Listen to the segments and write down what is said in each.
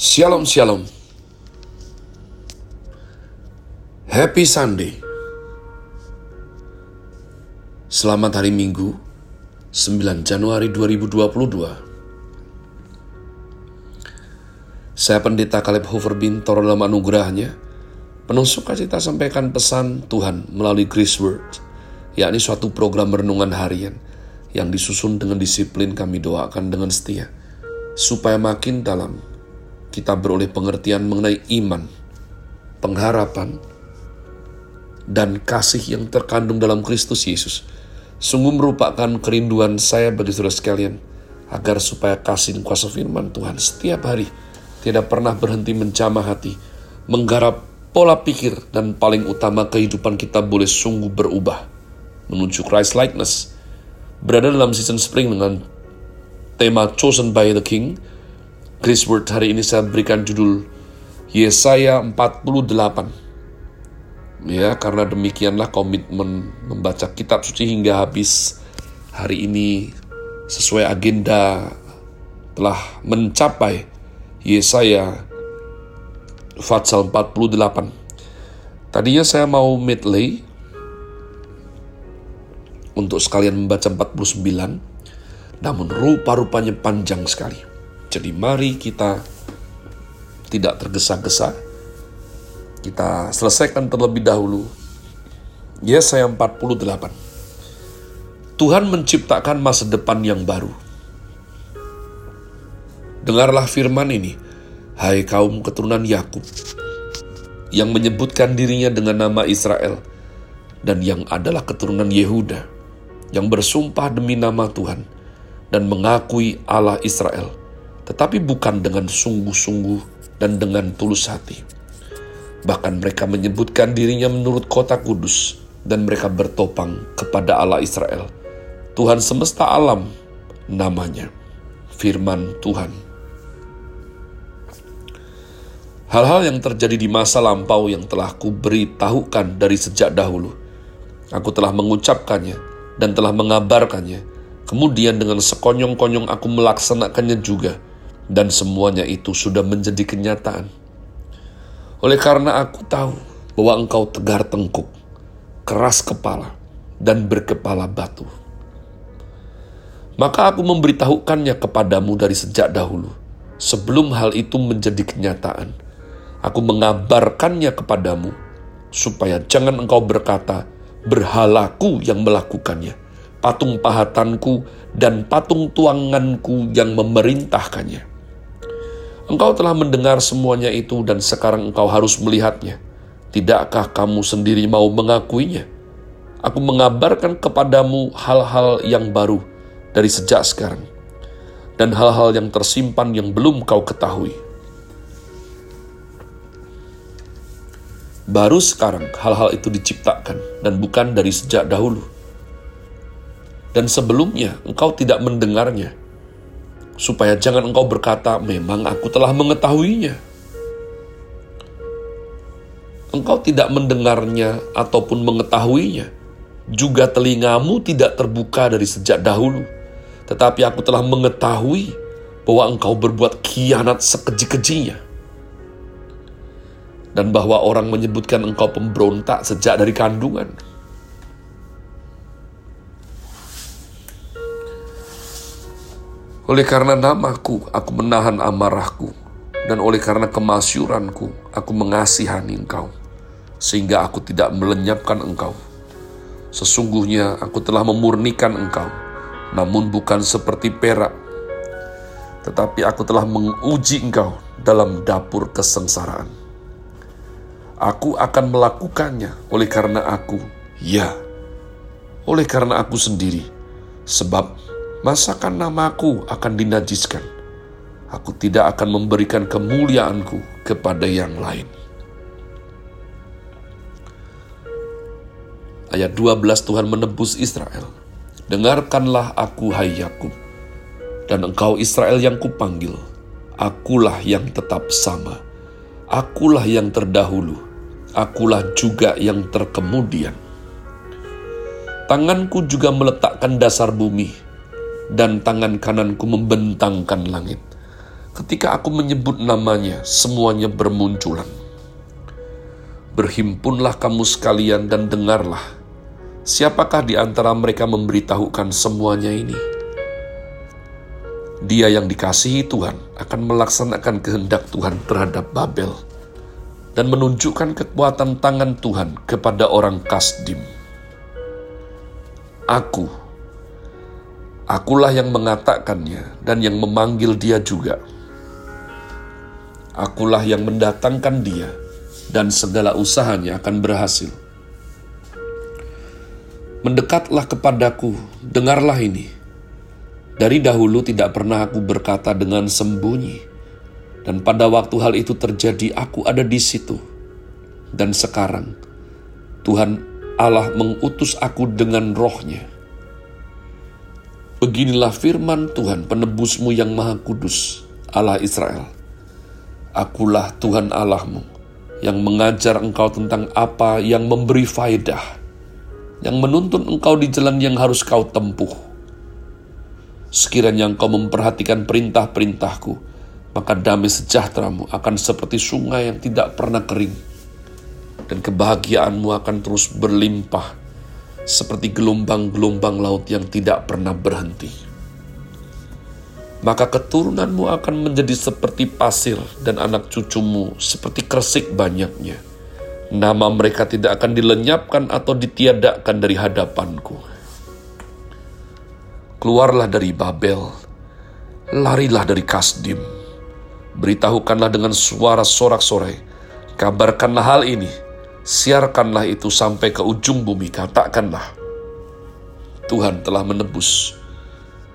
Shalom Shalom. Happy Sunday. Selamat hari Minggu 9 Januari 2022 Saya Pendeta Kaleb Hoverbin Toro dalam anugerahnya Penuh sukacita sampaikan pesan Tuhan melalui Grace Word yakni suatu program renungan harian yang disusun dengan disiplin kami doakan dengan setia supaya makin dalam kita beroleh pengertian mengenai iman, pengharapan, dan kasih yang terkandung dalam Kristus Yesus. Sungguh merupakan kerinduan saya bagi saudara sekalian, agar supaya kasih dan kuasa firman Tuhan setiap hari tidak pernah berhenti menjamah hati, menggarap pola pikir, dan paling utama kehidupan kita boleh sungguh berubah menuju Christ likeness. Berada dalam season spring dengan tema Chosen by the King, Chris Word hari ini saya berikan judul Yesaya 48. Ya, karena demikianlah komitmen membaca kitab suci hingga habis hari ini sesuai agenda telah mencapai Yesaya Fatsal 48. Tadinya saya mau medley untuk sekalian membaca 49, namun rupa-rupanya panjang sekali. Jadi mari kita tidak tergesa-gesa. Kita selesaikan terlebih dahulu. Yesaya 48. Tuhan menciptakan masa depan yang baru. Dengarlah firman ini, hai kaum keturunan Yakub, yang menyebutkan dirinya dengan nama Israel, dan yang adalah keturunan Yehuda, yang bersumpah demi nama Tuhan, dan mengakui Allah Israel tetapi bukan dengan sungguh-sungguh dan dengan tulus hati. Bahkan mereka menyebutkan dirinya menurut kota kudus, dan mereka bertopang kepada Allah Israel. Tuhan semesta alam namanya, firman Tuhan. Hal-hal yang terjadi di masa lampau yang telah kuberitahukan dari sejak dahulu. Aku telah mengucapkannya dan telah mengabarkannya. Kemudian dengan sekonyong-konyong aku melaksanakannya juga dan semuanya itu sudah menjadi kenyataan. Oleh karena aku tahu bahwa engkau tegar tengkuk, keras kepala, dan berkepala batu. Maka aku memberitahukannya kepadamu dari sejak dahulu, sebelum hal itu menjadi kenyataan. Aku mengabarkannya kepadamu, supaya jangan engkau berkata, berhalaku yang melakukannya, patung pahatanku dan patung tuanganku yang memerintahkannya. Engkau telah mendengar semuanya itu dan sekarang engkau harus melihatnya. Tidakkah kamu sendiri mau mengakuinya? Aku mengabarkan kepadamu hal-hal yang baru dari sejak sekarang, dan hal-hal yang tersimpan yang belum kau ketahui. Baru sekarang hal-hal itu diciptakan dan bukan dari sejak dahulu. Dan sebelumnya engkau tidak mendengarnya, supaya jangan engkau berkata, "Memang aku telah mengetahuinya." Engkau tidak mendengarnya ataupun mengetahuinya, juga telingamu tidak terbuka dari sejak dahulu, tetapi aku telah mengetahui bahwa engkau berbuat kianat sekeji-kejinya, dan bahwa orang menyebutkan engkau pemberontak sejak dari kandungan. Oleh karena namaku, aku menahan amarahku, dan oleh karena kemasyuranku, aku mengasihani engkau, sehingga aku tidak melenyapkan engkau. Sesungguhnya aku telah memurnikan engkau, namun bukan seperti perak, tetapi aku telah menguji engkau dalam dapur kesengsaraan. Aku akan melakukannya oleh karena aku, ya, oleh karena aku sendiri, sebab masakan namaku akan dinajiskan. Aku tidak akan memberikan kemuliaanku kepada yang lain. Ayat 12 Tuhan menebus Israel. Dengarkanlah aku hai Yakub, dan engkau Israel yang kupanggil. Akulah yang tetap sama. Akulah yang terdahulu. Akulah juga yang terkemudian. Tanganku juga meletakkan dasar bumi, dan tangan kananku membentangkan langit. Ketika aku menyebut namanya, semuanya bermunculan. Berhimpunlah kamu sekalian dan dengarlah. Siapakah di antara mereka memberitahukan semuanya ini? Dia yang dikasihi Tuhan akan melaksanakan kehendak Tuhan terhadap Babel dan menunjukkan kekuatan tangan Tuhan kepada orang Kasdim. Aku, akulah yang mengatakannya dan yang memanggil dia juga. Akulah yang mendatangkan dia dan segala usahanya akan berhasil. Mendekatlah kepadaku, dengarlah ini. Dari dahulu tidak pernah aku berkata dengan sembunyi, dan pada waktu hal itu terjadi, aku ada di situ. Dan sekarang, Tuhan Allah mengutus aku dengan rohnya. Beginilah firman Tuhan penebusmu yang maha kudus, Allah Israel Akulah Tuhan Allahmu yang mengajar engkau tentang apa yang memberi faedah, yang menuntun engkau di jalan yang harus kau tempuh. Sekiranya engkau memperhatikan perintah-perintahku, maka damai sejahteramu akan seperti sungai yang tidak pernah kering, dan kebahagiaanmu akan terus berlimpah seperti gelombang-gelombang laut yang tidak pernah berhenti maka keturunanmu akan menjadi seperti pasir dan anak cucumu seperti kresik banyaknya. Nama mereka tidak akan dilenyapkan atau ditiadakan dari hadapanku. Keluarlah dari Babel, larilah dari Kasdim. Beritahukanlah dengan suara sorak-sorai, kabarkanlah hal ini, siarkanlah itu sampai ke ujung bumi, katakanlah, Tuhan telah menebus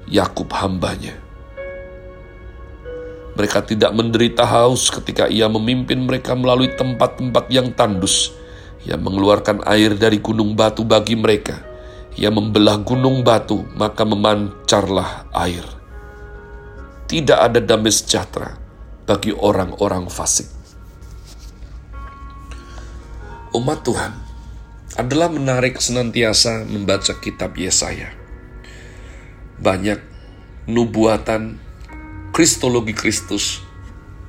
Yakub hambanya mereka tidak menderita haus ketika ia memimpin mereka melalui tempat-tempat yang tandus. Ia mengeluarkan air dari gunung batu bagi mereka. Ia membelah gunung batu, maka memancarlah air. Tidak ada damai sejahtera bagi orang-orang fasik. Umat Tuhan adalah menarik senantiasa membaca kitab Yesaya. Banyak nubuatan kristologi Kristus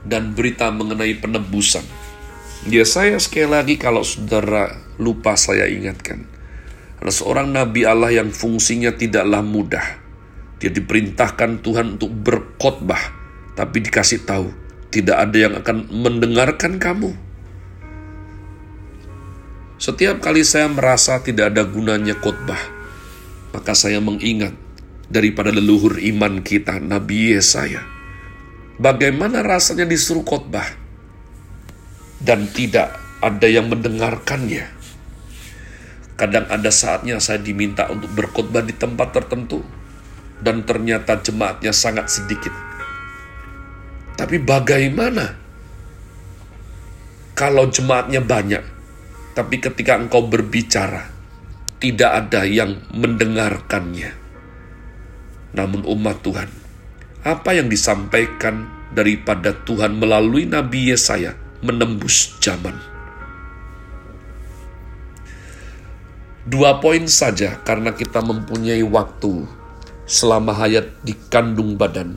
dan berita mengenai penebusan. Ya saya sekali lagi kalau saudara lupa saya ingatkan. Ada seorang nabi Allah yang fungsinya tidaklah mudah. Dia diperintahkan Tuhan untuk berkhotbah, tapi dikasih tahu tidak ada yang akan mendengarkan kamu. Setiap kali saya merasa tidak ada gunanya khotbah, maka saya mengingat daripada leluhur iman kita, Nabi Yesaya Bagaimana rasanya disuruh khotbah dan tidak ada yang mendengarkannya? Kadang ada saatnya saya diminta untuk berkhotbah di tempat tertentu dan ternyata jemaatnya sangat sedikit. Tapi bagaimana kalau jemaatnya banyak, tapi ketika engkau berbicara, tidak ada yang mendengarkannya. Namun umat Tuhan apa yang disampaikan daripada Tuhan melalui Nabi Yesaya menembus zaman. Dua poin saja karena kita mempunyai waktu selama hayat di kandung badan.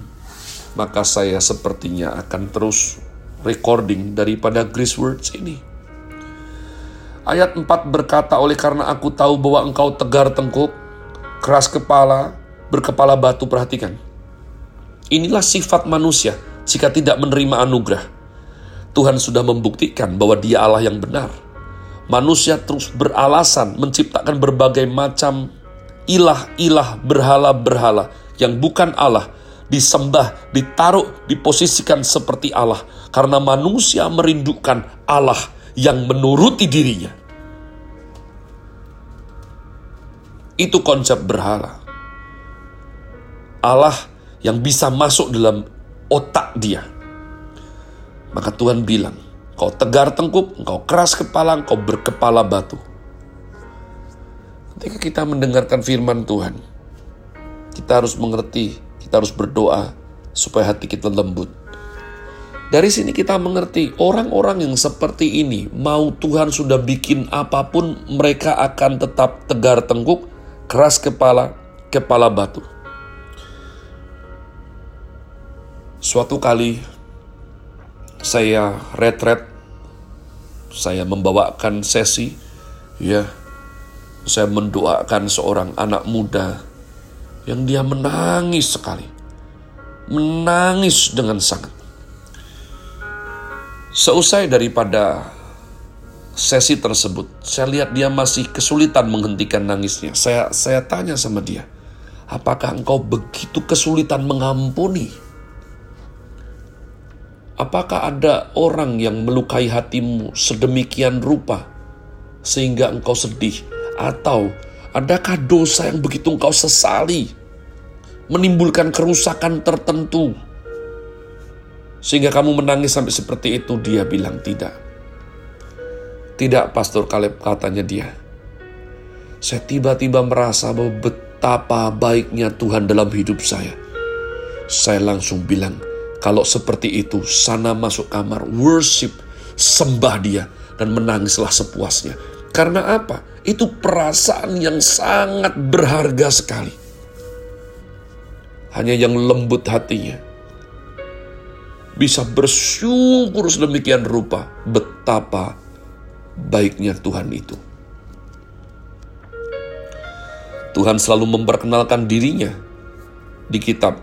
Maka saya sepertinya akan terus recording daripada Grace Words ini. Ayat 4 berkata, oleh karena aku tahu bahwa engkau tegar tengkuk, keras kepala, berkepala batu, perhatikan Inilah sifat manusia jika tidak menerima anugerah. Tuhan sudah membuktikan bahwa Dia Allah yang benar. Manusia terus beralasan menciptakan berbagai macam ilah-ilah berhala-berhala yang bukan Allah, disembah, ditaruh, diposisikan seperti Allah karena manusia merindukan Allah yang menuruti dirinya. Itu konsep berhala. Allah yang bisa masuk dalam otak dia. Maka Tuhan bilang, kau tegar tengkuk, kau keras kepala, kau berkepala batu. Ketika kita mendengarkan firman Tuhan, kita harus mengerti, kita harus berdoa supaya hati kita lembut. Dari sini kita mengerti orang-orang yang seperti ini, mau Tuhan sudah bikin apa pun, mereka akan tetap tegar tengkuk, keras kepala, kepala batu. Suatu kali saya retret, saya membawakan sesi, ya, saya mendoakan seorang anak muda yang dia menangis sekali, menangis dengan sangat. Seusai daripada sesi tersebut, saya lihat dia masih kesulitan menghentikan nangisnya. Saya saya tanya sama dia, apakah engkau begitu kesulitan mengampuni? Apakah ada orang yang melukai hatimu sedemikian rupa sehingga engkau sedih? Atau adakah dosa yang begitu engkau sesali menimbulkan kerusakan tertentu sehingga kamu menangis sampai seperti itu? Dia bilang tidak. Tidak, Pastor Kaleb katanya dia. Saya tiba-tiba merasa bahwa betapa baiknya Tuhan dalam hidup saya. Saya langsung bilang, kalau seperti itu, sana masuk kamar, worship, sembah dia, dan menangislah sepuasnya. Karena apa? Itu perasaan yang sangat berharga sekali. Hanya yang lembut hatinya bisa bersyukur sedemikian rupa betapa baiknya Tuhan itu. Tuhan selalu memperkenalkan dirinya di kitab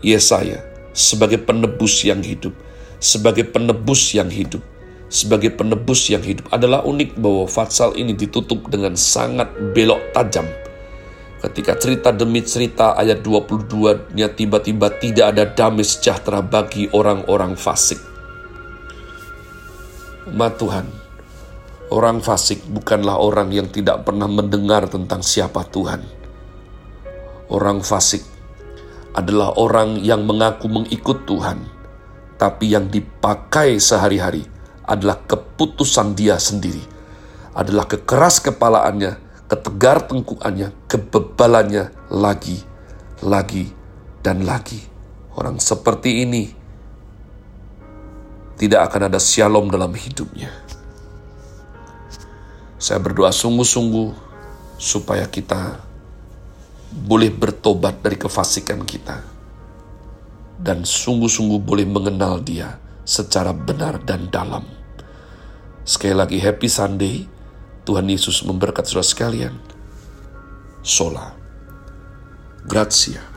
Yesaya sebagai penebus yang hidup, sebagai penebus yang hidup, sebagai penebus yang hidup. Adalah unik bahwa Fatsal ini ditutup dengan sangat belok tajam. Ketika cerita demi cerita ayat 22-nya tiba-tiba tidak ada damai sejahtera bagi orang-orang fasik. Umat Tuhan, orang fasik bukanlah orang yang tidak pernah mendengar tentang siapa Tuhan. Orang fasik adalah orang yang mengaku mengikut Tuhan, tapi yang dipakai sehari-hari adalah keputusan dia sendiri, adalah kekeras kepalaannya, ketegar tengkukannya, kebebalannya lagi, lagi, dan lagi. Orang seperti ini tidak akan ada shalom dalam hidupnya. Saya berdoa sungguh-sungguh supaya kita boleh bertobat dari kefasikan kita dan sungguh-sungguh boleh mengenal dia secara benar dan dalam. Sekali lagi happy Sunday. Tuhan Yesus memberkati saudara sekalian. Sola. Grazie.